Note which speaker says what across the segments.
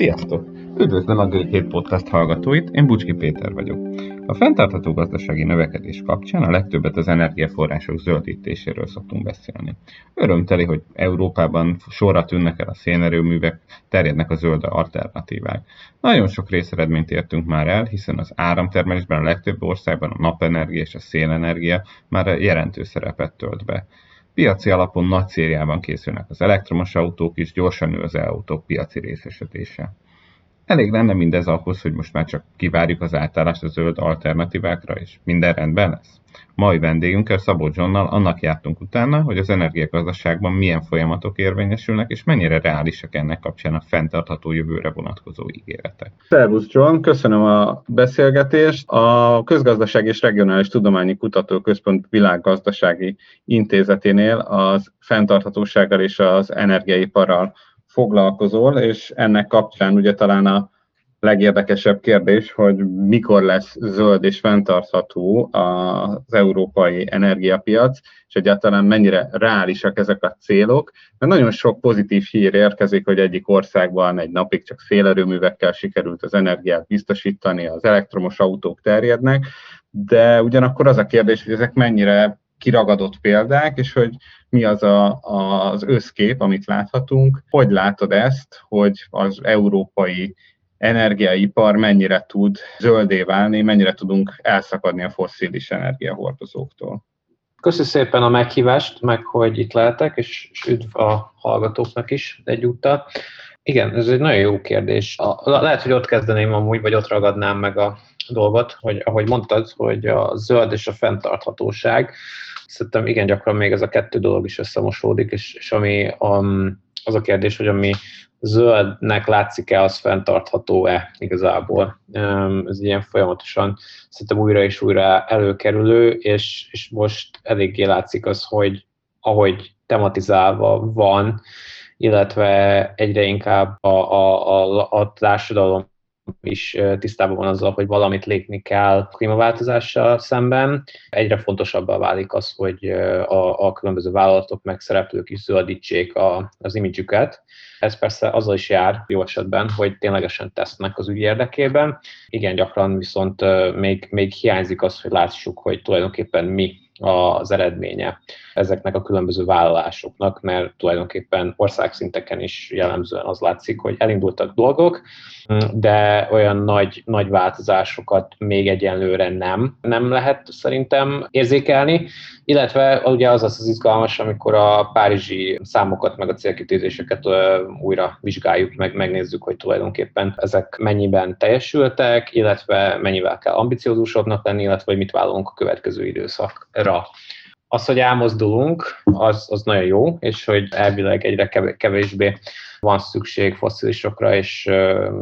Speaker 1: Sziasztok! Üdvözlöm a G7 Podcast hallgatóit, én Bucski Péter vagyok. A fenntartható gazdasági növekedés kapcsán a legtöbbet az energiaforrások zöldítéséről szoktunk beszélni. Örömteli, hogy Európában sorra tűnnek el a szénerőművek, terjednek a zöld alternatívák. Nagyon sok részeredményt értünk már el, hiszen az áramtermelésben a legtöbb országban a napenergia és a szélenergia már jelentős szerepet tölt be. Piaci alapon nagy szériában készülnek az elektromos autók is, gyorsan nő az autók piaci részesedése. Elég lenne mindez ahhoz, hogy most már csak kivárjuk az átállást a zöld alternatívákra, és minden rendben lesz. Mai vendégünkkel Szabó Johnnal annak jártunk utána, hogy az energiagazdaságban milyen folyamatok érvényesülnek, és mennyire reálisak ennek kapcsán a fenntartható jövőre vonatkozó ígéretek.
Speaker 2: Szervusz John, köszönöm a beszélgetést. A Közgazdaság és Regionális Tudományi Kutatóközpont világgazdasági intézeténél az fenntarthatósággal és az energiaiparral foglalkozol, és ennek kapcsán ugye talán a legérdekesebb kérdés, hogy mikor lesz zöld és fenntartható az európai energiapiac, és egyáltalán mennyire reálisak ezek a célok. Mert nagyon sok pozitív hír érkezik, hogy egyik országban egy napig csak szélerőművekkel sikerült az energiát biztosítani, az elektromos autók terjednek, de ugyanakkor az a kérdés, hogy ezek mennyire kiragadott példák, és hogy mi az a, az összkép, amit láthatunk. Hogy látod ezt, hogy az európai energiaipar mennyire tud zöldé válni, mennyire tudunk elszakadni a fosszilis energiahordozóktól?
Speaker 3: Köszönöm szépen a meghívást, meg hogy itt lehetek, és, üdv a hallgatóknak is egyúttal. Igen, ez egy nagyon jó kérdés. A, lehet, hogy ott kezdeném amúgy, vagy ott ragadnám meg a dolgot, hogy ahogy mondtad, hogy a zöld és a fenntarthatóság, szerintem igen gyakran még ez a kettő dolog is összemosódik, és, és ami um, az a kérdés, hogy ami zöldnek látszik-e, az fenntartható-e igazából. Um, ez ilyen folyamatosan szerintem újra és újra előkerülő, és, és most eléggé látszik az, hogy ahogy tematizálva van, illetve egyre inkább a, a, a, a társadalom is tisztában van azzal, hogy valamit lépni kell a klímaváltozással szemben. Egyre fontosabbá válik az, hogy a, a különböző vállalatok meg szereplők is zöldítsék a, az imidzsüket. Ez persze azzal is jár jó esetben, hogy ténylegesen tesznek az ügy érdekében. Igen, gyakran viszont még, még hiányzik az, hogy lássuk, hogy tulajdonképpen mi az eredménye ezeknek a különböző vállalásoknak, mert tulajdonképpen országszinteken is jellemzően az látszik, hogy elindultak dolgok, de olyan nagy, nagy változásokat még egyenlőre nem, nem lehet szerintem érzékelni, illetve ugye az az, az izgalmas, amikor a párizsi számokat meg a célkitűzéseket újra vizsgáljuk, meg megnézzük, hogy tulajdonképpen ezek mennyiben teljesültek, illetve mennyivel kell ambiciózusabbnak lenni, illetve hogy mit vállalunk a következő időszakra az, hogy elmozdulunk, az, az nagyon jó, és hogy elvileg egyre kevésbé van szükség fosszilisokra, és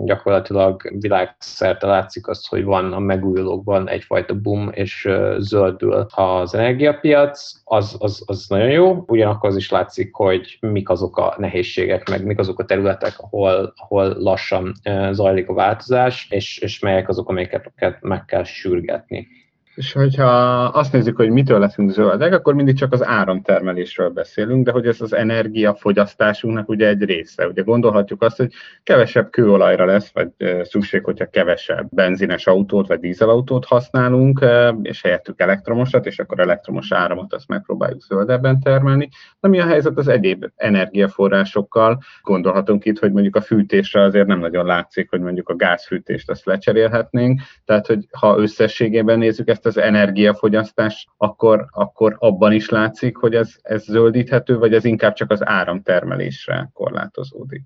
Speaker 3: gyakorlatilag világszerte látszik azt, hogy van a megújulókban egyfajta boom, és zöldül az energiapiac, az, az, az nagyon jó, ugyanakkor az is látszik, hogy mik azok a nehézségek, meg mik azok a területek, ahol, ahol lassan zajlik a változás, és, és melyek azok, amelyeket meg kell sürgetni.
Speaker 2: És hogyha azt nézzük, hogy mitől leszünk zöldek, akkor mindig csak az áramtermelésről beszélünk, de hogy ez az energiafogyasztásunknak ugye egy része. Ugye gondolhatjuk azt, hogy kevesebb kőolajra lesz, vagy szükség, hogyha kevesebb benzines autót vagy dízelautót használunk, és helyettük elektromosat, és akkor elektromos áramot azt megpróbáljuk zöldebben termelni. De mi a helyzet az egyéb energiaforrásokkal? Gondolhatunk itt, hogy mondjuk a fűtésre azért nem nagyon látszik, hogy mondjuk a gázfűtést azt lecserélhetnénk. Tehát, hogy ha összességében nézzük ezt az energiafogyasztás, akkor, akkor abban is látszik, hogy ez, ez zöldíthető, vagy ez inkább csak az áramtermelésre korlátozódik?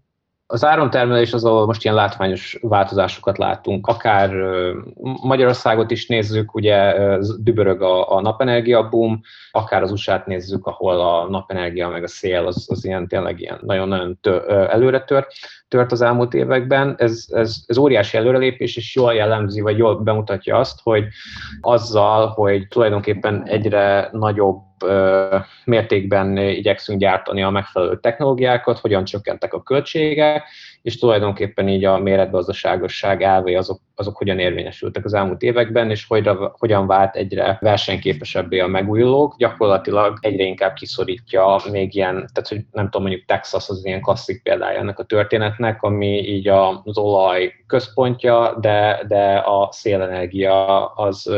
Speaker 3: Az áramtermelés az, ahol most ilyen látványos változásokat látunk. Akár Magyarországot is nézzük, ugye dübörög a, a napenergia boom, akár az USA-t nézzük, ahol a napenergia meg a szél az, az ilyen tényleg ilyen nagyon-nagyon előre tört, tört az elmúlt években. Ez, ez, ez óriási előrelépés, és jól jellemzi, vagy jól bemutatja azt, hogy azzal, hogy tulajdonképpen egyre nagyobb mértékben igyekszünk gyártani a megfelelő technológiákat, hogyan csökkentek a költségek, és tulajdonképpen így a méretgazdaságosság elvei azok, azok hogyan érvényesültek az elmúlt években, és hogyan, hogyan vált egyre versenyképesebbé a megújulók. Gyakorlatilag egyre inkább kiszorítja még ilyen, tehát hogy nem tudom, mondjuk Texas az ilyen klasszik példája ennek a történetnek, ami így az olaj központja, de, de a szélenergia az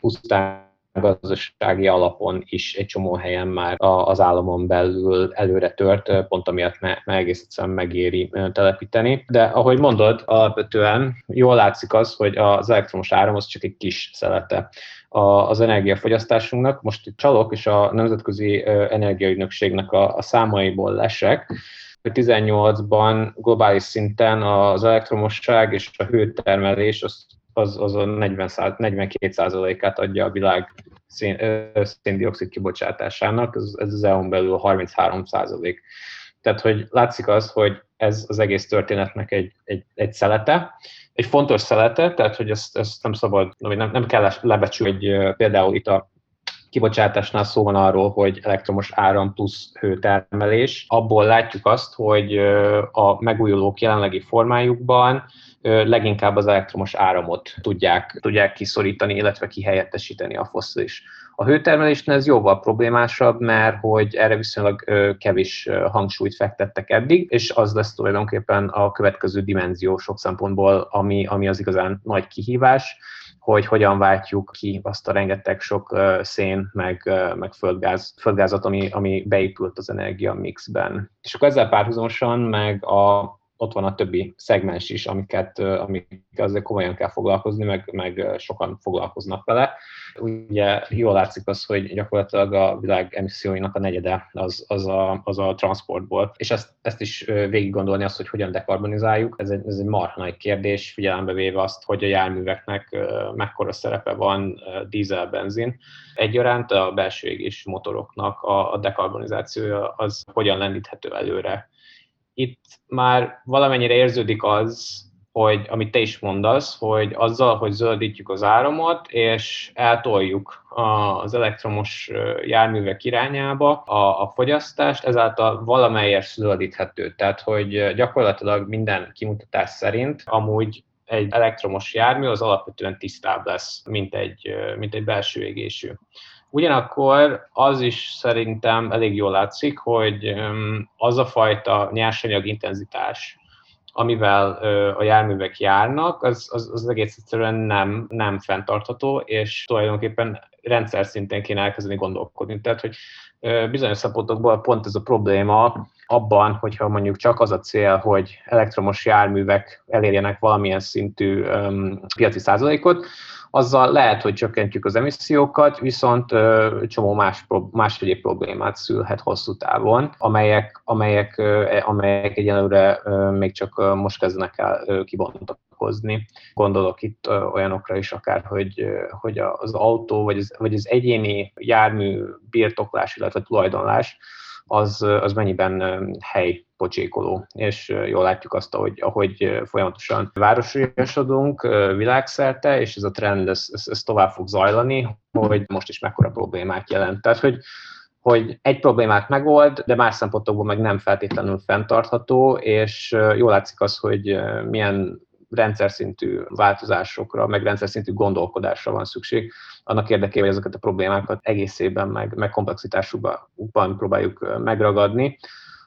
Speaker 3: pusztán gazdasági alapon is egy csomó helyen már az államon belül előre tört, pont amiatt me, me egész egyszerűen megéri telepíteni. De ahogy mondod, alapvetően jól látszik az, hogy az elektromos áram az csak egy kis szelete az energiafogyasztásunknak. Most itt csalok, és a Nemzetközi Energiaügynökségnek a, a számaiból lesek, 18-ban globális szinten az elektromosság és a hőtermelés az az, az a 40 42%-át adja a világ szén, széndiokszid kibocsátásának, ez, ez az EU-n belül 33%. Tehát, hogy látszik az, hogy ez az egész történetnek egy, egy, egy szelete, egy fontos szelete, tehát, hogy ezt, ezt nem szabad, nem, nem kell lebecsülni, hogy például itt a kibocsátásnál szó van arról, hogy elektromos áram plusz hőtermelés. Abból látjuk azt, hogy a megújulók jelenlegi formájukban leginkább az elektromos áramot tudják, tudják kiszorítani, illetve kihelyettesíteni a fosszilis. A hőtermelésnél ez jóval problémásabb, mert hogy erre viszonylag kevés hangsúlyt fektettek eddig, és az lesz tulajdonképpen a következő dimenzió sok szempontból, ami, ami az igazán nagy kihívás, hogy hogyan váltjuk ki azt a rengeteg sok szén, meg, meg földgáz, földgázat, ami, ami beépült az energia mixben. És akkor ezzel párhuzamosan meg a ott van a többi szegmens is, amiket, amik azért komolyan kell foglalkozni, meg, meg sokan foglalkoznak vele. Ugye jól látszik az, hogy gyakorlatilag a világ emisszióinak a negyede az, az, a, az a transportból, és ezt, ezt is végig gondolni azt, hogy hogyan dekarbonizáljuk, ez egy, ez egy marha nagy kérdés, figyelembe véve azt, hogy a járműveknek mekkora szerepe van dízel, benzin. Egyaránt a belső égés motoroknak a, a dekarbonizációja az hogyan lendíthető előre itt már valamennyire érződik az, hogy amit te is mondasz, hogy azzal, hogy zöldítjük az áramot, és eltoljuk az elektromos járművek irányába a, a fogyasztást, ezáltal valamelyes zöldíthető. Tehát, hogy gyakorlatilag minden kimutatás szerint amúgy egy elektromos jármű az alapvetően tisztább lesz, mint egy, mint egy belső égésű. Ugyanakkor az is szerintem elég jól látszik, hogy az a fajta nyersanyag intenzitás, amivel a járművek járnak, az, az, az egész egyszerűen nem, nem fenntartható, és tulajdonképpen rendszer szinten kéne elkezdeni gondolkodni. Tehát, hogy bizonyos szempontokból pont ez a probléma abban, hogyha mondjuk csak az a cél, hogy elektromos járművek elérjenek valamilyen szintű um, piaci százalékot, azzal lehet, hogy csökkentjük az emissziókat, viszont ö, csomó más, más egyéb problémát szülhet hosszú távon, amelyek, amelyek, ö, amelyek egyelőre ö, még csak most kezdenek el kibontakozni. Gondolok itt ö, olyanokra is akár, hogy, ö, hogy az autó vagy az, vagy az egyéni jármű birtoklás, illetve tulajdonlás, az, az mennyiben hely pocsékoló, és jól látjuk azt, hogy ahogy folyamatosan várososodunk világszerte, és ez a trend ez, ez, ez tovább fog zajlani, hogy most is mekkora problémát jelent. Tehát, hogy hogy egy problémát megold, de más szempontokból meg nem feltétlenül fenntartható, és jól látszik az, hogy milyen rendszer szintű változásokra, meg rendszer szintű gondolkodásra van szükség, annak érdekében, hogy ezeket a problémákat egészében, meg, meg komplexitásukban próbáljuk megragadni,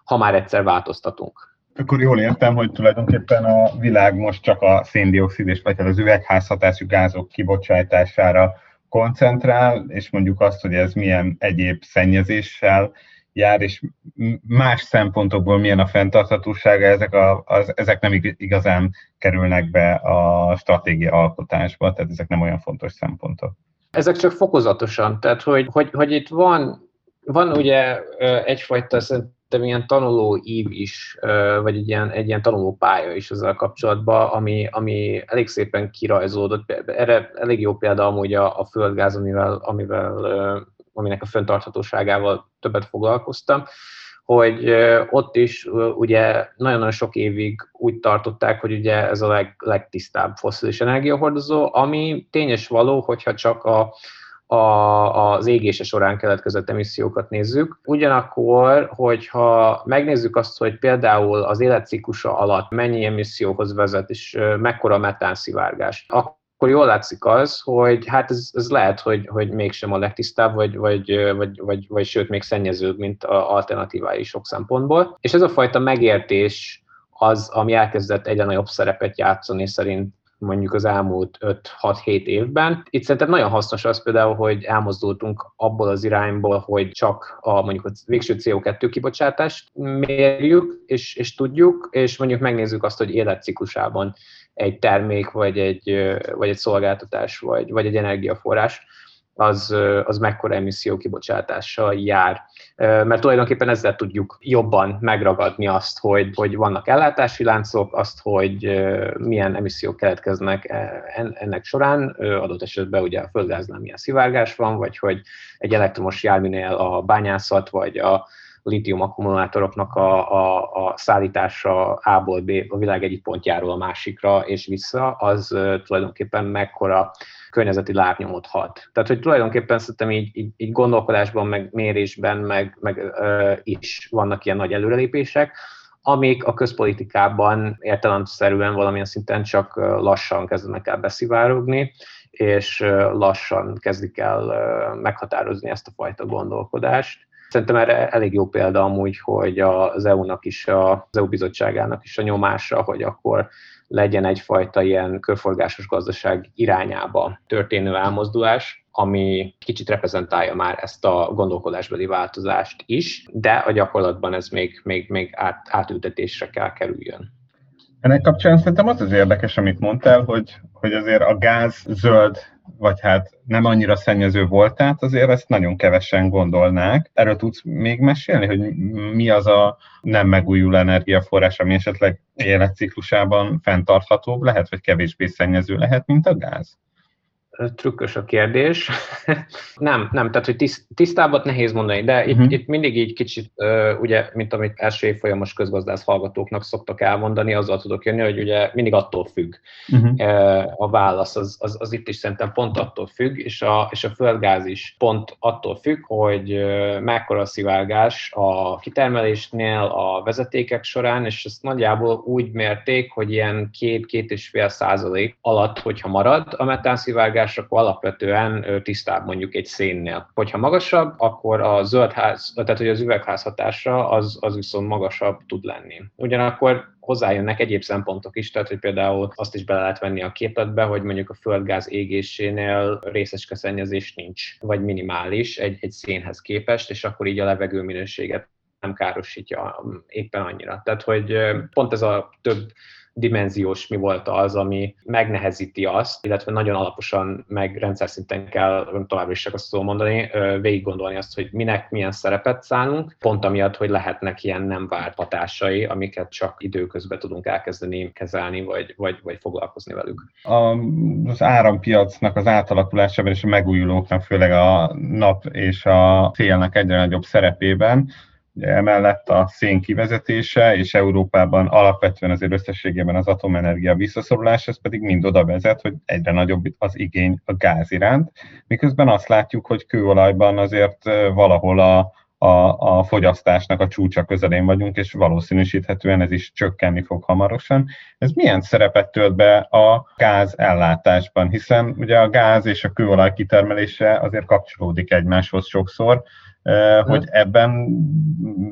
Speaker 3: ha már egyszer változtatunk.
Speaker 2: Akkor jól értem, hogy tulajdonképpen a világ most csak a széndiokszid és vagy az üvegházhatású gázok kibocsátására koncentrál, és mondjuk azt, hogy ez milyen egyéb szennyezéssel jár, és más szempontokból milyen a fenntarthatósága, ezek, a, az, ezek nem igazán kerülnek be a stratégia alkotásba, tehát ezek nem olyan fontos szempontok.
Speaker 3: Ezek csak fokozatosan, tehát hogy, hogy, hogy itt van, van ugye egyfajta szerintem ilyen tanuló ív is, vagy egy ilyen, egy ilyen tanuló pálya is ezzel kapcsolatban, ami, ami elég szépen kirajzódott. Erre elég jó példa amúgy a, a földgáz, amivel, amivel aminek a föntarthatóságával többet foglalkoztam, hogy ott is ugye nagyon-nagyon sok évig úgy tartották, hogy ugye ez a leg, legtisztább foszilis energiahordozó, ami tényes való, hogyha csak a, a, az égése során keletkezett emissziókat nézzük. Ugyanakkor, hogyha megnézzük azt, hogy például az életciklusa alatt mennyi emisszióhoz vezet, és mekkora metánszivárgás, akkor jól látszik az, hogy hát ez, ez lehet, hogy, hogy mégsem a legtisztább, vagy, vagy, vagy, vagy, vagy sőt, még szennyezőbb, mint a alternatívái sok szempontból. És ez a fajta megértés az, ami elkezdett egyre nagyobb szerepet játszani szerint mondjuk az elmúlt 5-6-7 évben. Itt szerintem nagyon hasznos az például, hogy elmozdultunk abból az irányból, hogy csak a mondjuk a végső CO2 kibocsátást mérjük, és, és tudjuk, és mondjuk megnézzük azt, hogy életciklusában egy termék, vagy egy, vagy egy szolgáltatás, vagy, vagy egy energiaforrás az, az mekkora emisszió kibocsátással jár. Mert tulajdonképpen ezzel tudjuk jobban megragadni azt, hogy, hogy vannak ellátási láncok, azt, hogy milyen emissziók keletkeznek e, ennek során, adott esetben ugye a földgáznál milyen szivárgás van, vagy hogy egy elektromos járműnél a bányászat, vagy a litium akkumulátoroknak a, a, a szállítása A-ból B, a világ egyik pontjáról a másikra és vissza, az tulajdonképpen mekkora környezeti lábnyomot hat. Tehát, hogy tulajdonképpen szerintem így, így, így gondolkodásban, meg mérésben, meg, meg ö, is vannak ilyen nagy előrelépések, amik a közpolitikában értelemszerűen valamilyen szinten csak lassan kezdenek el beszivárogni, és lassan kezdik el meghatározni ezt a fajta gondolkodást. Szerintem erre elég jó példa amúgy, hogy az EU-nak is, az EU bizottságának is a nyomása, hogy akkor legyen egyfajta ilyen körforgásos gazdaság irányába történő elmozdulás, ami kicsit reprezentálja már ezt a gondolkodásbeli változást is, de a gyakorlatban ez még, még, még át, átültetésre kell kerüljön.
Speaker 2: Ennek kapcsán szerintem az az érdekes, amit mondtál, hogy, hogy azért a gáz zöld vagy hát nem annyira szennyező volt, tehát azért ezt nagyon kevesen gondolnák. Erről tudsz még mesélni, hogy mi az a nem megújuló energiaforrás, ami esetleg életciklusában fenntarthatóbb lehet, vagy kevésbé szennyező lehet, mint a gáz?
Speaker 3: Trükkös a kérdés. nem, nem, tehát hogy tiszt, tisztábbat nehéz mondani, de itt, uh-huh. itt mindig így kicsit, uh, ugye, mint amit első évfolyamos közgazdász hallgatóknak szoktak elmondani, azzal tudok jönni, hogy ugye mindig attól függ uh-huh. uh, a válasz, az, az, az itt is szerintem pont attól függ, és a, és a földgáz is pont attól függ, hogy uh, mekkora a szivárgás a kitermelésnél, a vezetékek során, és ezt nagyjából úgy mérték, hogy ilyen két-két és fél százalék alatt, hogyha marad a metánszivárgás, mozgás, akkor alapvetően tisztább mondjuk egy szénnél. Hogyha magasabb, akkor a zöldház, tehát hogy az üvegház hatása az, az viszont magasabb tud lenni. Ugyanakkor hozzájönnek egyéb szempontok is, tehát hogy például azt is bele lehet venni a képletbe, hogy mondjuk a földgáz égésénél részecske szennyezés nincs, vagy minimális egy, egy szénhez képest, és akkor így a levegő minőséget nem károsítja éppen annyira. Tehát, hogy pont ez a több dimenziós mi volt az, ami megnehezíti azt, illetve nagyon alaposan meg rendszer szinten kell, továbbra is csak azt tudom mondani, végig gondolni azt, hogy minek milyen szerepet szánunk, pont amiatt, hogy lehetnek ilyen nem várt hatásai, amiket csak időközben tudunk elkezdeni kezelni, vagy, vagy, vagy foglalkozni velük.
Speaker 2: A, az árampiacnak az átalakulásában és a megújulóknak, főleg a nap és a szélnek egyre nagyobb szerepében Emellett a szén kivezetése, és Európában alapvetően azért összességében az atomenergia visszaszorulás, ez pedig mind oda vezet, hogy egyre nagyobb az igény a gáz iránt, miközben azt látjuk, hogy kőolajban azért valahol a, a, a fogyasztásnak a csúcsa közelén vagyunk, és valószínűsíthetően ez is csökkenni fog hamarosan. Ez milyen szerepet tölt be a gáz ellátásban, hiszen ugye a gáz és a kőolaj kitermelése azért kapcsolódik egymáshoz sokszor, hogy ebben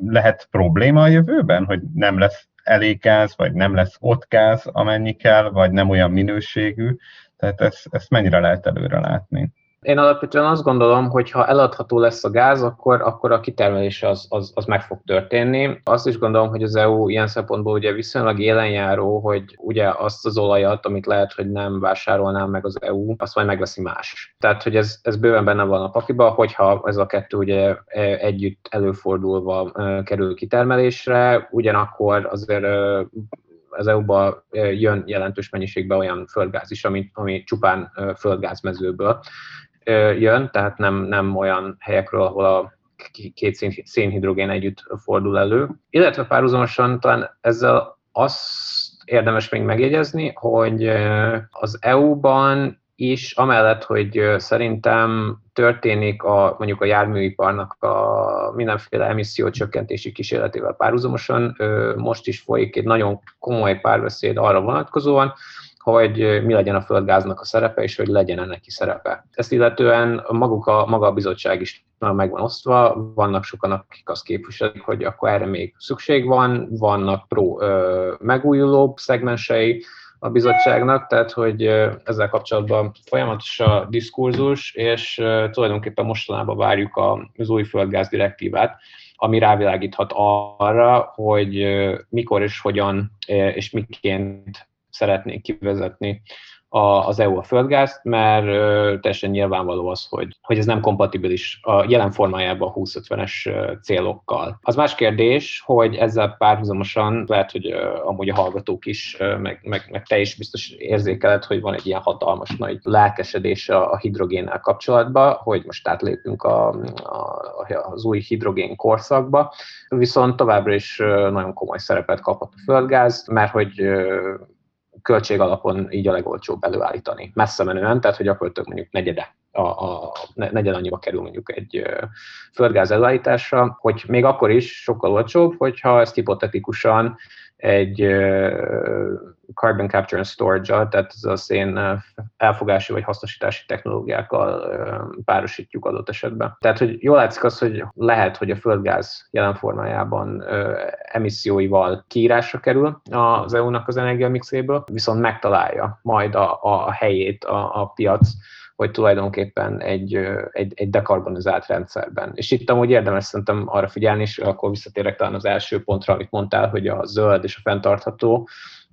Speaker 2: lehet probléma a jövőben, hogy nem lesz elég gáz, vagy nem lesz ott gáz, amennyi kell, vagy nem olyan minőségű. Tehát ezt, ezt mennyire lehet előre látni?
Speaker 3: Én alapvetően azt gondolom, hogy ha eladható lesz a gáz, akkor, akkor a kitermelés az, az, az meg fog történni. Azt is gondolom, hogy az EU ilyen szempontból ugye viszonylag élenjáró, hogy ugye azt az olajat, amit lehet, hogy nem vásárolná meg az EU, azt majd megveszi más. Tehát, hogy ez, ez bőven benne van a pakiba, hogyha ez a kettő ugye e, együtt előfordulva e, kerül kitermelésre, ugyanakkor azért e, az EU-ba jön jelentős mennyiségben olyan földgáz is, ami, ami csupán földgázmezőből jön, tehát nem, nem olyan helyekről, ahol a két szénhidrogén együtt fordul elő. Illetve párhuzamosan talán ezzel azt érdemes még megjegyezni, hogy az EU-ban is, amellett, hogy szerintem történik a, mondjuk a járműiparnak a mindenféle emissziócsökkentési kísérletével párhuzamosan, most is folyik egy nagyon komoly párbeszéd arra vonatkozóan, hogy mi legyen a földgáznak a szerepe, és hogy legyen ennek ki szerepe. Ezt illetően maguk a, maga a bizottság is már meg van osztva, vannak sokan, akik azt képviselik, hogy akkor erre még szükség van, vannak pro ö, megújuló szegmensei, a bizottságnak, tehát hogy ezzel kapcsolatban folyamatos a diskurzus, és tulajdonképpen mostanában várjuk az új földgáz direktívát, ami rávilágíthat arra, hogy mikor és hogyan és miként szeretnék kivezetni az EU a földgázt, mert teljesen nyilvánvaló az, hogy, hogy ez nem kompatibilis a jelen formájában a 2050-es célokkal. Az más kérdés, hogy ezzel párhuzamosan lehet, hogy amúgy a hallgatók is, meg, meg, meg te is biztos érzékeled, hogy van egy ilyen hatalmas nagy lelkesedés a, a hidrogénnel kapcsolatban, hogy most átlépünk a, a, az új hidrogén korszakba, viszont továbbra is nagyon komoly szerepet kapott a földgáz, mert hogy költség alapon így a legolcsóbb előállítani. Messze menően, tehát hogy gyakorlatilag mondjuk negyede a, a negyed annyiba kerül mondjuk egy földgáz előállításra, hogy még akkor is sokkal olcsóbb, hogyha ezt hipotetikusan egy carbon capture and storage tehát ez a szén elfogási vagy hasznosítási technológiákkal párosítjuk adott esetben. Tehát, hogy jól látszik az, hogy lehet, hogy a földgáz jelen formájában emisszióival kiírásra kerül az EU-nak az energiamixéből, viszont megtalálja majd a, a helyét a, a piac hogy tulajdonképpen egy, egy, egy dekarbonizált rendszerben. És itt amúgy érdemes szerintem arra figyelni, és akkor visszatérek talán az első pontra, amit mondtál, hogy a zöld és a fenntartható,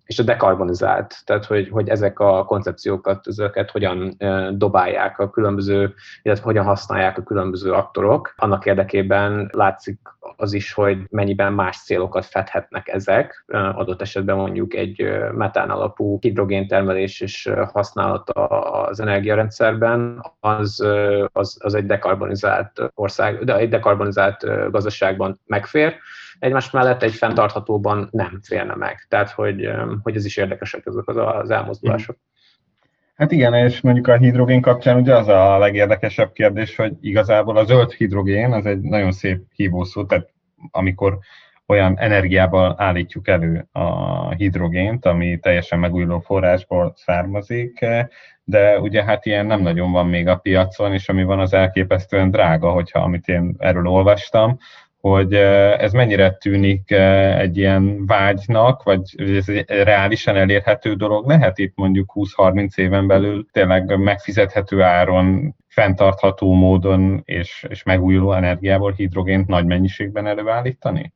Speaker 3: és a dekarbonizált, tehát hogy, hogy ezek a koncepciókat, ezeket hogyan dobálják a különböző, illetve hogyan használják a különböző aktorok. Annak érdekében látszik az is, hogy mennyiben más célokat fedhetnek ezek. Adott esetben mondjuk egy metán alapú hidrogéntermelés és használata az energiarendszerben, az, az, az egy dekarbonizált ország, de egy dekarbonizált gazdaságban megfér, egymás mellett egy fenntarthatóban nem férne meg. Tehát, hogy, hogy ez is érdekesek ezek az, az elmozdulások.
Speaker 2: Hát igen, és mondjuk a hidrogén kapcsán ugye az a legérdekesebb kérdés, hogy igazából a zöld hidrogén az egy nagyon szép hívószó, tehát amikor olyan energiával állítjuk elő a hidrogént, ami teljesen megújuló forrásból származik, de ugye hát ilyen nem nagyon van még a piacon, és ami van az elképesztően drága, hogyha amit én erről olvastam, hogy ez mennyire tűnik egy ilyen vágynak, vagy ez egy reálisan elérhető dolog lehet itt mondjuk 20-30 éven belül tényleg megfizethető áron, fenntartható módon és, és megújuló energiából hidrogént nagy mennyiségben előállítani?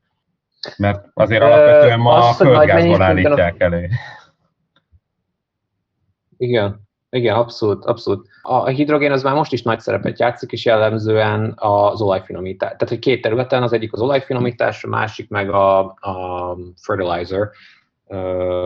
Speaker 2: Mert azért alapvetően ma a földgázból állítják elő.
Speaker 3: Igen. Igen, abszolút, abszolút. A hidrogén az már most is nagy szerepet játszik, és jellemzően az olajfinomítás. Tehát, hogy két területen, az egyik az olajfinomítás, a másik meg a, a fertilizer.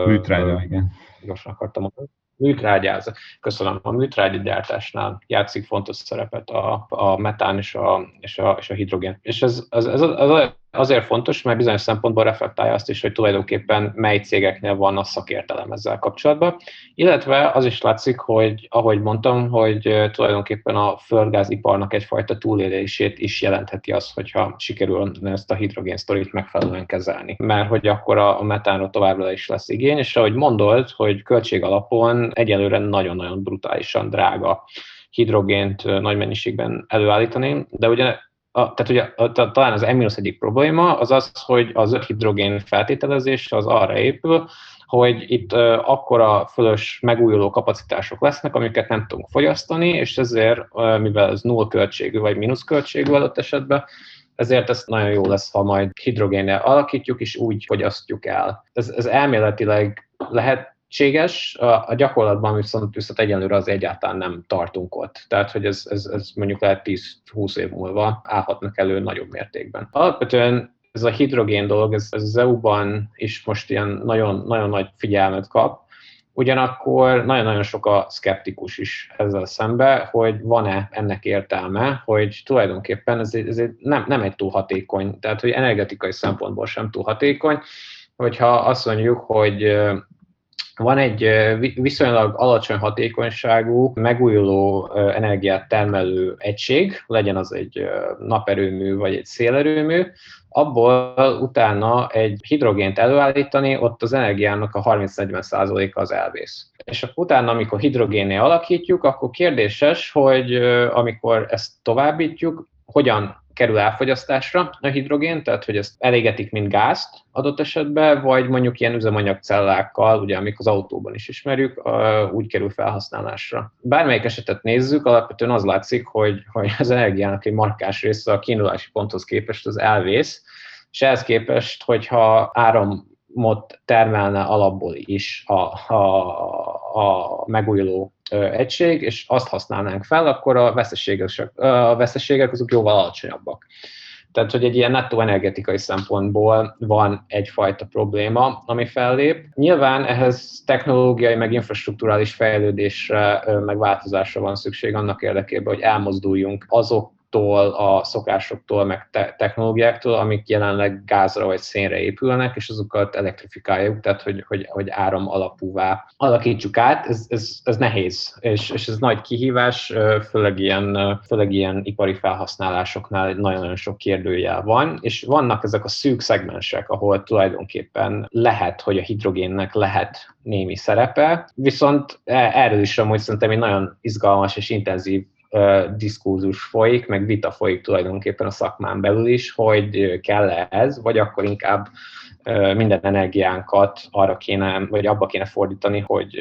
Speaker 2: Műtrágya, uh, igen.
Speaker 3: Gyorsan akartam mondani műtrágyáz. Köszönöm. A műtrágyagyártásnál játszik fontos szerepet a, a metán és a, és a, és a hidrogén. És ez, ez, ez, ez azért fontos, mert bizonyos szempontból reflektálja azt is, hogy tulajdonképpen mely cégeknél van a szakértelem ezzel kapcsolatban. Illetve az is látszik, hogy ahogy mondtam, hogy tulajdonképpen a földgáziparnak egyfajta túlélését is jelentheti az, hogyha sikerül ezt a hidrogén sztorit megfelelően kezelni. Mert hogy akkor a metánra továbbra is lesz igény, és ahogy mondolt, hogy költség alapon egyelőre nagyon-nagyon brutálisan drága hidrogént nagy mennyiségben előállítani, de ugye a, tehát ugye a, talán az M- egyik probléma az az, hogy az hidrogén feltételezés az arra épül, hogy itt uh, akkora fölös megújuló kapacitások lesznek, amiket nem tudunk fogyasztani, és ezért, uh, mivel ez null költségű vagy mínusz költségű adott esetben, ezért ez nagyon jó lesz, ha majd hidrogénnel alakítjuk, és úgy fogyasztjuk el. Ez, ez elméletileg lehet lehetséges, a gyakorlatban viszont, viszont egyenlőre az egyáltalán nem tartunk ott. Tehát, hogy ez, ez, ez mondjuk lehet 10-20 év múlva állhatnak elő nagyobb mértékben. Alapvetően ez a hidrogén dolog, ez, ez az EU-ban is most ilyen nagyon, nagyon nagy figyelmet kap, Ugyanakkor nagyon-nagyon sok a szkeptikus is ezzel szembe, hogy van-e ennek értelme, hogy tulajdonképpen ez, ez nem, nem egy túl hatékony, tehát hogy energetikai szempontból sem túl hatékony, hogyha azt mondjuk, hogy van egy viszonylag alacsony hatékonyságú, megújuló energiát termelő egység, legyen az egy naperőmű vagy egy szélerőmű, abból utána egy hidrogént előállítani, ott az energiának a 30-40%-a az elvész. És utána, amikor hidrogénné alakítjuk, akkor kérdéses, hogy amikor ezt továbbítjuk, hogyan kerül elfogyasztásra a hidrogén, tehát hogy ezt elégetik, mint gázt adott esetben, vagy mondjuk ilyen üzemanyagcellákkal, ugye amik az autóban is ismerjük, úgy kerül felhasználásra. Bármelyik esetet nézzük, alapvetően az látszik, hogy, hogy az energiának egy markás része a kiindulási ponthoz képest az elvész, és ehhez képest, hogyha áramot termelne alapból is a, a, a megújuló egység, és azt használnánk fel, akkor a veszességek, a veszességek azok jóval alacsonyabbak. Tehát, hogy egy ilyen nettó energetikai szempontból van egyfajta probléma, ami fellép. Nyilván ehhez technológiai, meg infrastruktúrális fejlődésre, meg változásra van szükség annak érdekében, hogy elmozduljunk azok tól, a szokásoktól, meg te- technológiáktól, amik jelenleg gázra vagy szénre épülnek, és azokat elektrifikáljuk, tehát hogy, hogy, hogy áram alapúvá alakítsuk át. Ez, ez, ez nehéz, és, és ez nagy kihívás, főleg ilyen, főleg ilyen ipari felhasználásoknál nagyon-nagyon sok kérdőjel van, és vannak ezek a szűk szegmensek, ahol tulajdonképpen lehet, hogy a hidrogénnek lehet némi szerepe, viszont e, erről is amúgy szerintem egy nagyon izgalmas és intenzív diskurzus folyik, meg vita folyik tulajdonképpen a szakmán belül is, hogy kell-e ez, vagy akkor inkább minden energiánkat arra kéne, vagy abba kéne fordítani, hogy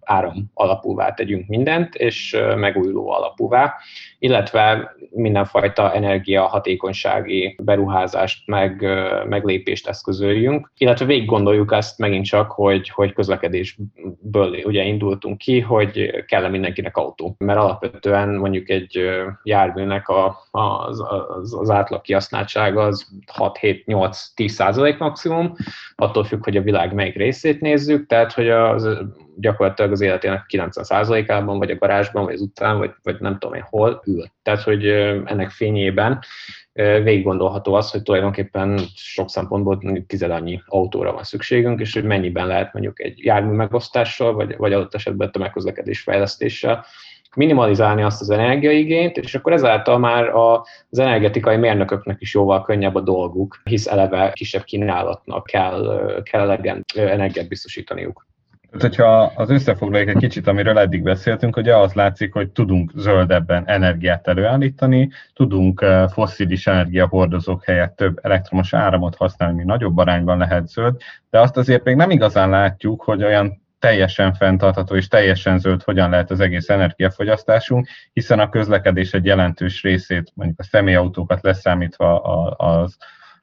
Speaker 3: áram alapúvá tegyünk mindent, és megújuló alapúvá, illetve mindenfajta energiahatékonysági beruházást, meg, meglépést eszközöljünk, illetve végig gondoljuk ezt megint csak, hogy, hogy közlekedésből ugye indultunk ki, hogy kell mindenkinek autó. Mert alapvetően mondjuk egy járműnek a, az, az, az átlag kihasználtsága az 6-7-8-10 százalék maximum, attól függ, hogy a világ melyik részét nézzük, tehát hogy az gyakorlatilag az életének 90%-ában, vagy a garázsban, vagy az utcán, vagy, vagy nem tudom én hol ül. Tehát, hogy ennek fényében végig gondolható az, hogy tulajdonképpen sok szempontból tized annyi autóra van szükségünk, és hogy mennyiben lehet mondjuk egy jármű megosztással, vagy, vagy adott esetben tömegközlekedés fejlesztéssel minimalizálni azt az energiaigényt, és akkor ezáltal már az energetikai mérnököknek is jóval könnyebb a dolguk, hisz eleve kisebb kínálatnak kell, kell elegen energiát biztosítaniuk.
Speaker 2: Tehát, hogyha az összefoglaljuk egy kicsit, amiről eddig beszéltünk, hogy az látszik, hogy tudunk zöldebben energiát előállítani, tudunk eh, fosszilis energiahordozók helyett több elektromos áramot használni, mi nagyobb arányban lehet zöld, de azt azért még nem igazán látjuk, hogy olyan teljesen fenntartható és teljesen zöld hogyan lehet az egész energiafogyasztásunk, hiszen a közlekedés egy jelentős részét, mondjuk a személyautókat leszámítva az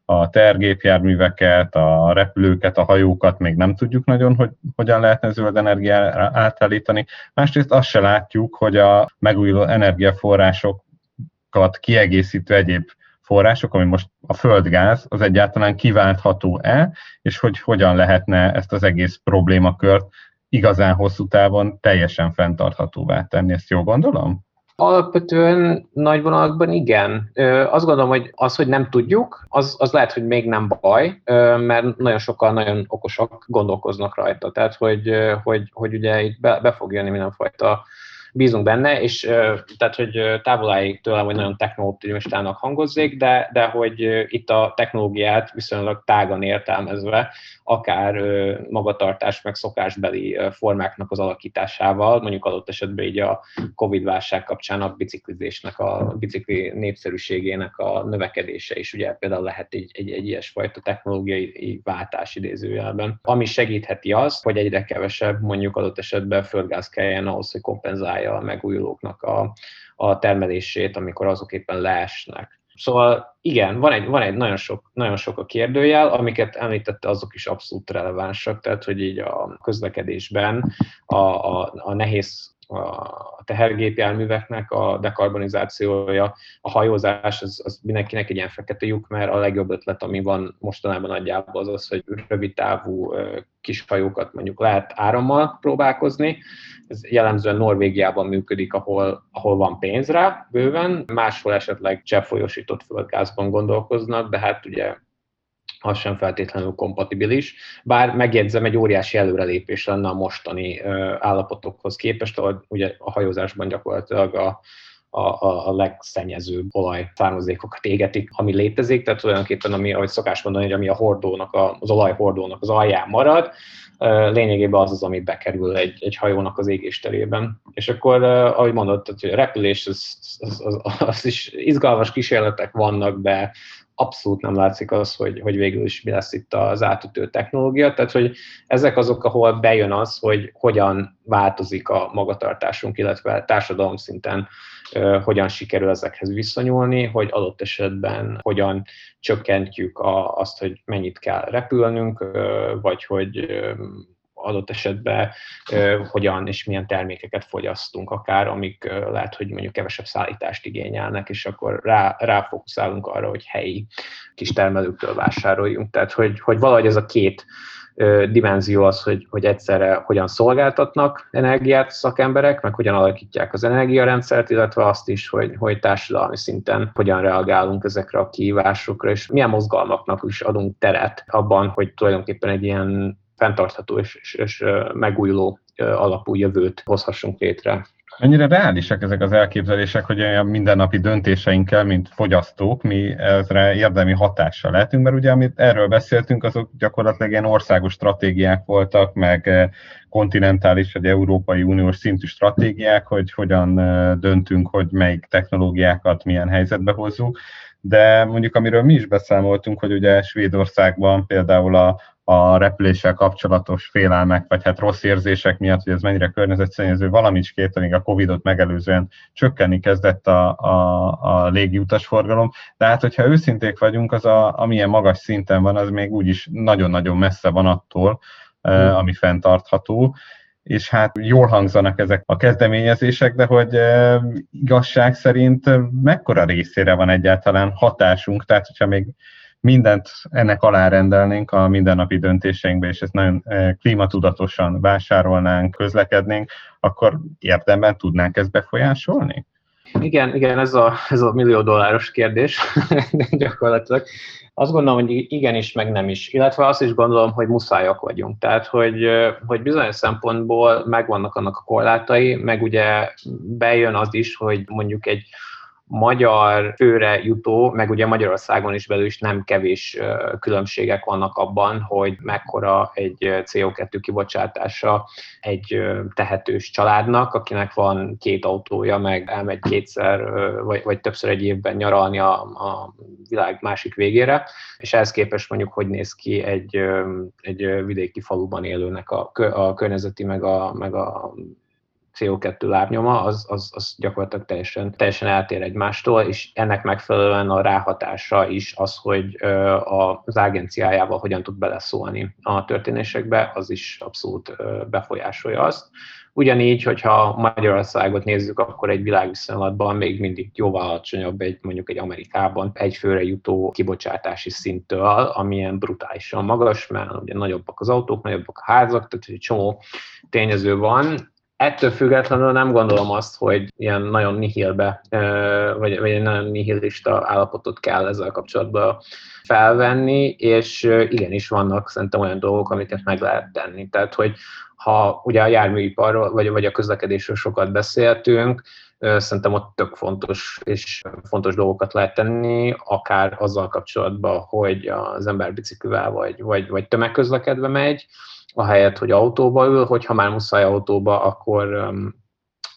Speaker 2: a tergépjárműveket, a repülőket, a hajókat még nem tudjuk nagyon, hogy hogyan lehetne zöld energiára átállítani. Másrészt azt se látjuk, hogy a megújuló energiaforrásokat kiegészítő egyéb források, ami most a földgáz, az egyáltalán kiváltható-e, és hogy hogyan lehetne ezt az egész problémakört igazán hosszú távon teljesen fenntarthatóvá tenni. Ezt jól gondolom?
Speaker 3: Alapvetően nagy vonalakban igen. Azt gondolom, hogy az, hogy nem tudjuk, az, az lehet, hogy még nem baj, mert nagyon sokan nagyon okosak gondolkoznak rajta. Tehát, hogy, hogy, hogy ugye itt be, be fog jönni mindenfajta bízunk benne, és tehát, hogy távoláig tőlem, hogy nagyon technooptimistának hangozzék, de, de hogy itt a technológiát viszonylag tágan értelmezve, akár magatartás meg szokásbeli formáknak az alakításával, mondjuk adott esetben így a Covid-válság kapcsán a biciklizésnek, a bicikli népszerűségének a növekedése is ugye például lehet egy, egy, egy ilyesfajta technológiai váltás idézőjelben, ami segítheti azt, hogy egyre kevesebb mondjuk adott esetben földgáz kelljen ahhoz, hogy kompenzálja a megújulóknak a, a termelését, amikor azok éppen leesnek. Szóval igen, van egy, van egy nagyon, sok, nagyon sok a kérdőjel, amiket említette, azok is abszolút relevánsak, tehát hogy így a közlekedésben a, a, a nehéz a tehergépjárműveknek a dekarbonizációja, a hajózás, az, az mindenkinek egy ilyen fekete lyuk, mert a legjobb ötlet, ami van mostanában nagyjából az az, hogy rövid távú kis hajókat mondjuk lehet árammal próbálkozni. Ez jellemzően Norvégiában működik, ahol, ahol van pénz rá bőven, máshol esetleg cseppfolyósított földgázban gondolkoznak, de hát ugye az sem feltétlenül kompatibilis, bár megjegyzem, egy óriási előrelépés lenne a mostani állapotokhoz képest, ahol ugye a hajózásban gyakorlatilag a, a, a, a legszennyezőbb olaj származékokat égetik, ami létezik, tehát tulajdonképpen, ami, ahogy szokás mondani, hogy ami a hordónak, az olajhordónak az alján marad, lényegében az az, ami bekerül egy, egy hajónak az égésterében. És akkor, ahogy mondod, hogy a repülés, az, az, az, az is izgalmas kísérletek vannak, de abszolút nem látszik az, hogy, hogy végül is mi lesz itt az átütő technológia. Tehát, hogy ezek azok, ahol bejön az, hogy hogyan változik a magatartásunk, illetve társadalom szinten hogyan sikerül ezekhez viszonyulni, hogy adott esetben hogyan csökkentjük a, azt, hogy mennyit kell repülnünk, vagy hogy adott esetben hogyan és milyen termékeket fogyasztunk, akár amik lehet, hogy mondjuk kevesebb szállítást igényelnek, és akkor rá, ráfókuszálunk arra, hogy helyi kis termelőktől vásároljunk. Tehát, hogy, hogy valahogy ez a két dimenzió az, hogy, hogy egyszerre hogyan szolgáltatnak energiát szakemberek, meg hogyan alakítják az energiarendszert, illetve azt is, hogy, hogy társadalmi szinten hogyan reagálunk ezekre a kihívásokra, és milyen mozgalmaknak is adunk teret abban, hogy tulajdonképpen egy ilyen fenntartható és, és, és megújuló alapú jövőt hozhassunk létre.
Speaker 2: Mennyire reálisak ezek az elképzelések, hogy olyan mindennapi döntéseinkkel, mint fogyasztók, mi ezre érdemi hatással lehetünk, mert ugye amit erről beszéltünk, azok gyakorlatilag ilyen országos stratégiák voltak, meg kontinentális vagy Európai Uniós szintű stratégiák, hogy hogyan döntünk, hogy melyik technológiákat milyen helyzetbe hozzuk. De mondjuk amiről mi is beszámoltunk, hogy ugye Svédországban például a, a repüléssel kapcsolatos félelmek, vagy hát rossz érzések miatt, hogy ez mennyire környezetszennyező, valamicskét, amíg a Covid-ot megelőzően csökkenni kezdett a, a, a légi utasforgalom. De hát, hogyha őszinték vagyunk, az a, amilyen magas szinten van, az még úgyis nagyon-nagyon messze van attól, hmm. ami fenntartható és hát jól hangzanak ezek a kezdeményezések, de hogy e, igazság szerint mekkora részére van egyáltalán hatásunk, tehát hogyha még mindent ennek alárendelnénk a mindennapi döntéseinkbe, és ezt nagyon klímatudatosan vásárolnánk, közlekednénk, akkor érdemben tudnánk ezt befolyásolni?
Speaker 3: Igen, igen, ez a, ez a millió dolláros kérdés gyakorlatilag. Azt gondolom, hogy igenis, meg nem is. Illetve azt is gondolom, hogy muszájak vagyunk. Tehát, hogy, hogy bizonyos szempontból megvannak annak a korlátai, meg ugye bejön az is, hogy mondjuk egy magyar főre jutó, meg ugye Magyarországon is belül is nem kevés különbségek vannak abban, hogy mekkora egy CO2 kibocsátása egy tehetős családnak, akinek van két autója, meg elmegy kétszer vagy, vagy többször egy évben nyaralni a, a világ másik végére, és ehhez képest mondjuk hogy néz ki egy, egy vidéki faluban élőnek a, a környezeti meg a, meg a CO2 lábnyoma, az, az, az gyakorlatilag teljesen, teljesen eltér egymástól, és ennek megfelelően a ráhatása is az, hogy az agenciájával hogyan tud beleszólni a történésekbe, az is abszolút befolyásolja azt. Ugyanígy, hogyha Magyarországot nézzük, akkor egy világviszonylatban még mindig jóval alacsonyabb egy mondjuk egy Amerikában egy főre jutó kibocsátási szinttől, amilyen brutálisan magas, mert ugye nagyobbak az autók, nagyobbak a házak, tehát egy csomó tényező van, Ettől függetlenül nem gondolom azt, hogy ilyen nagyon nihilbe, vagy, vagy egy nagyon nihilista állapotot kell ezzel kapcsolatban felvenni, és igenis vannak szerintem olyan dolgok, amiket meg lehet tenni. Tehát, hogy ha ugye a járműiparról, vagy, vagy a közlekedésről sokat beszéltünk, szerintem ott tök fontos és fontos dolgokat lehet tenni, akár azzal kapcsolatban, hogy az ember biciklivel vagy, vagy, vagy tömegközlekedve megy, ahelyett, hogy autóba ül, hogyha már muszáj autóba, akkor,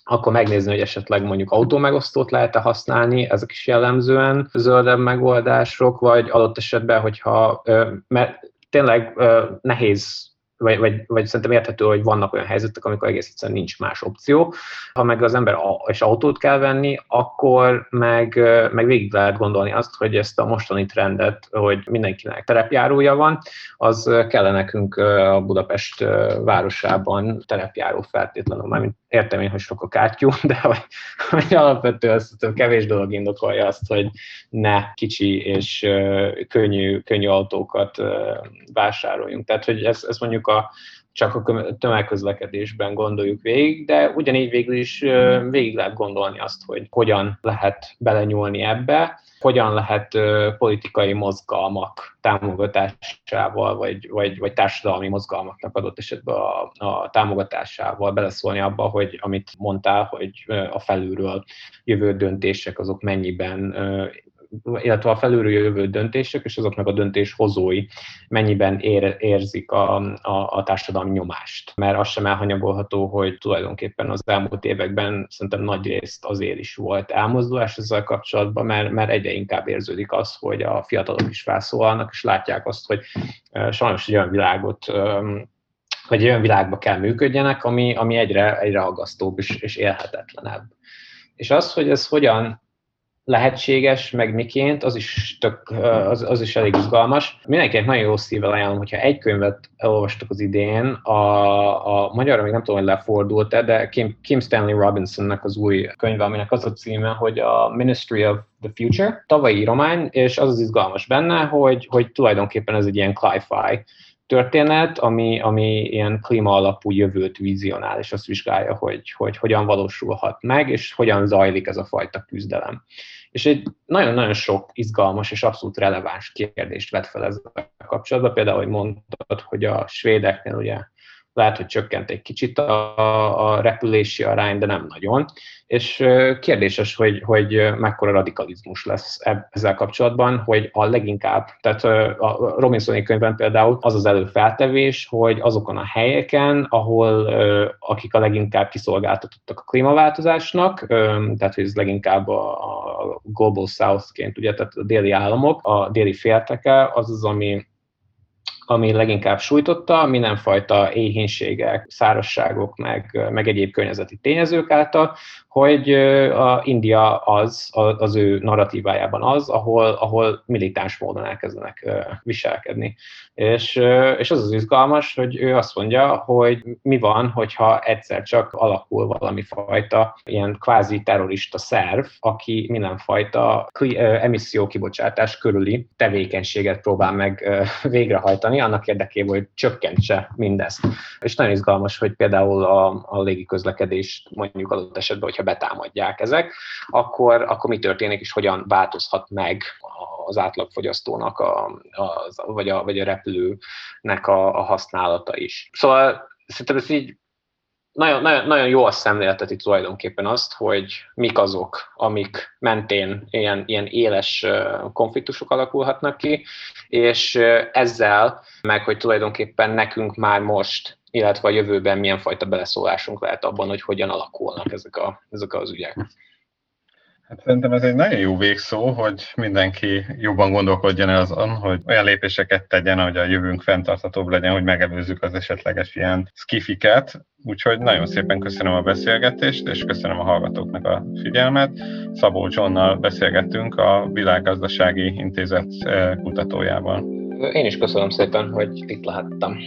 Speaker 3: akkor megnézni, hogy esetleg mondjuk autómegosztót lehet-e használni, ezek is jellemzően zöldebb megoldások, vagy adott esetben, hogyha, mert tényleg nehéz vagy, vagy, vagy szerintem érthető, hogy vannak olyan helyzetek, amikor egész egyszerűen nincs más opció. Ha meg az ember és autót kell venni, akkor meg, meg végig lehet gondolni azt, hogy ezt a mostani trendet, hogy mindenkinek terepjárója van, az kellene nekünk a Budapest városában terepjáró feltétlenül, mármint értem én, hogy sok a kátyú, de hogy, hogy alapvetően azt kevés dolog indokolja azt, hogy ne kicsi és könnyű, könnyű autókat vásároljunk. Tehát, hogy ez, ez mondjuk a csak a tömegközlekedésben gondoljuk végig, de ugyanígy végül is végig lehet gondolni azt, hogy hogyan lehet belenyúlni ebbe, hogyan lehet politikai mozgalmak támogatásával, vagy, vagy, vagy társadalmi mozgalmaknak adott esetben a, a támogatásával beleszólni abba, hogy amit mondtál, hogy a felülről jövő döntések azok mennyiben illetve a felülről jövő döntések és azoknak a döntéshozói mennyiben ér, érzik a, a, a társadalmi nyomást. Mert az sem elhanyagolható, hogy tulajdonképpen az elmúlt években szerintem nagy részt azért is volt elmozdulás ezzel kapcsolatban, mert, mert egyre inkább érződik az, hogy a fiatalok is felszólalnak, és látják azt, hogy sajnos egy olyan világot vagy olyan világba kell működjenek, ami, ami egyre, egyre aggasztóbb és, és élhetetlenebb. És az, hogy ez hogyan lehetséges, meg miként, az is, tök, az, az is elég izgalmas. Mindenkinek nagyon jó szívvel ajánlom, hogyha egy könyvet elolvastok az idén, a, a magyarra még nem tudom, hogy lefordult-e, de Kim, Kim Stanley Robinsonnak az új könyve, aminek az a címe, hogy a Ministry of the Future, tavalyi íromány, és az az izgalmas benne, hogy, hogy tulajdonképpen ez egy ilyen cli-fi történet, ami, ami ilyen klíma alapú jövőt vizionál, és azt vizsgálja, hogy, hogy hogyan valósulhat meg, és hogyan zajlik ez a fajta küzdelem. És egy nagyon-nagyon sok izgalmas és abszolút releváns kérdést vet fel ezzel kapcsolatban. Például, hogy mondtad, hogy a svédeknél ugye lehet, hogy csökkent egy kicsit a, a repülési arány, de nem nagyon. És kérdéses, hogy, hogy mekkora radikalizmus lesz ezzel kapcsolatban, hogy a leginkább, tehát a Robinsoni könyvben például az az előfeltevés, hogy azokon a helyeken, ahol akik a leginkább kiszolgáltatottak a klímaváltozásnak, tehát hogy ez leginkább a, a Global South-ként, ugye, tehát a déli államok, a déli félteke, az az, ami ami leginkább sújtotta, mindenfajta éhénységek, szárasságok, meg, meg egyéb környezeti tényezők által, hogy a India az, az ő narratívájában az, ahol, ahol militáns módon elkezdenek viselkedni. És, és az az izgalmas, hogy ő azt mondja, hogy mi van, hogyha egyszer csak alakul valami fajta ilyen kvázi terrorista szerv, aki mindenfajta emissziókibocsátás körüli tevékenységet próbál meg végrehajtani, annak érdekében, hogy csökkentse mindezt. És nagyon izgalmas, hogy például a, a légi közlekedést mondjuk adott esetben, hogyha betámadják ezek, akkor, akkor mi történik és hogyan változhat meg az átlagfogyasztónak, a, a, vagy, a, vagy a repülőnek a, a használata is. Szóval szerintem ez így nagyon, nagyon, nagyon jó a szemlélteti tulajdonképpen azt, hogy mik azok, amik mentén ilyen, ilyen éles konfliktusok alakulhatnak ki, és ezzel, meg hogy tulajdonképpen nekünk már most, illetve a jövőben milyen fajta beleszólásunk lehet abban, hogy hogyan alakulnak ezek, a, ezek az ügyek.
Speaker 2: Hát szerintem ez egy nagyon jó végszó, hogy mindenki jobban gondolkodjon el azon, hogy olyan lépéseket tegyen, hogy a jövőnk fenntarthatóbb legyen, hogy megelőzzük az esetleges ilyen skifiket. Úgyhogy nagyon szépen köszönöm a beszélgetést, és köszönöm a hallgatóknak a figyelmet. Szabó Johnnal beszélgettünk a Világgazdasági Intézet eh, kutatójával.
Speaker 3: Én is köszönöm szépen, hogy itt lehettem.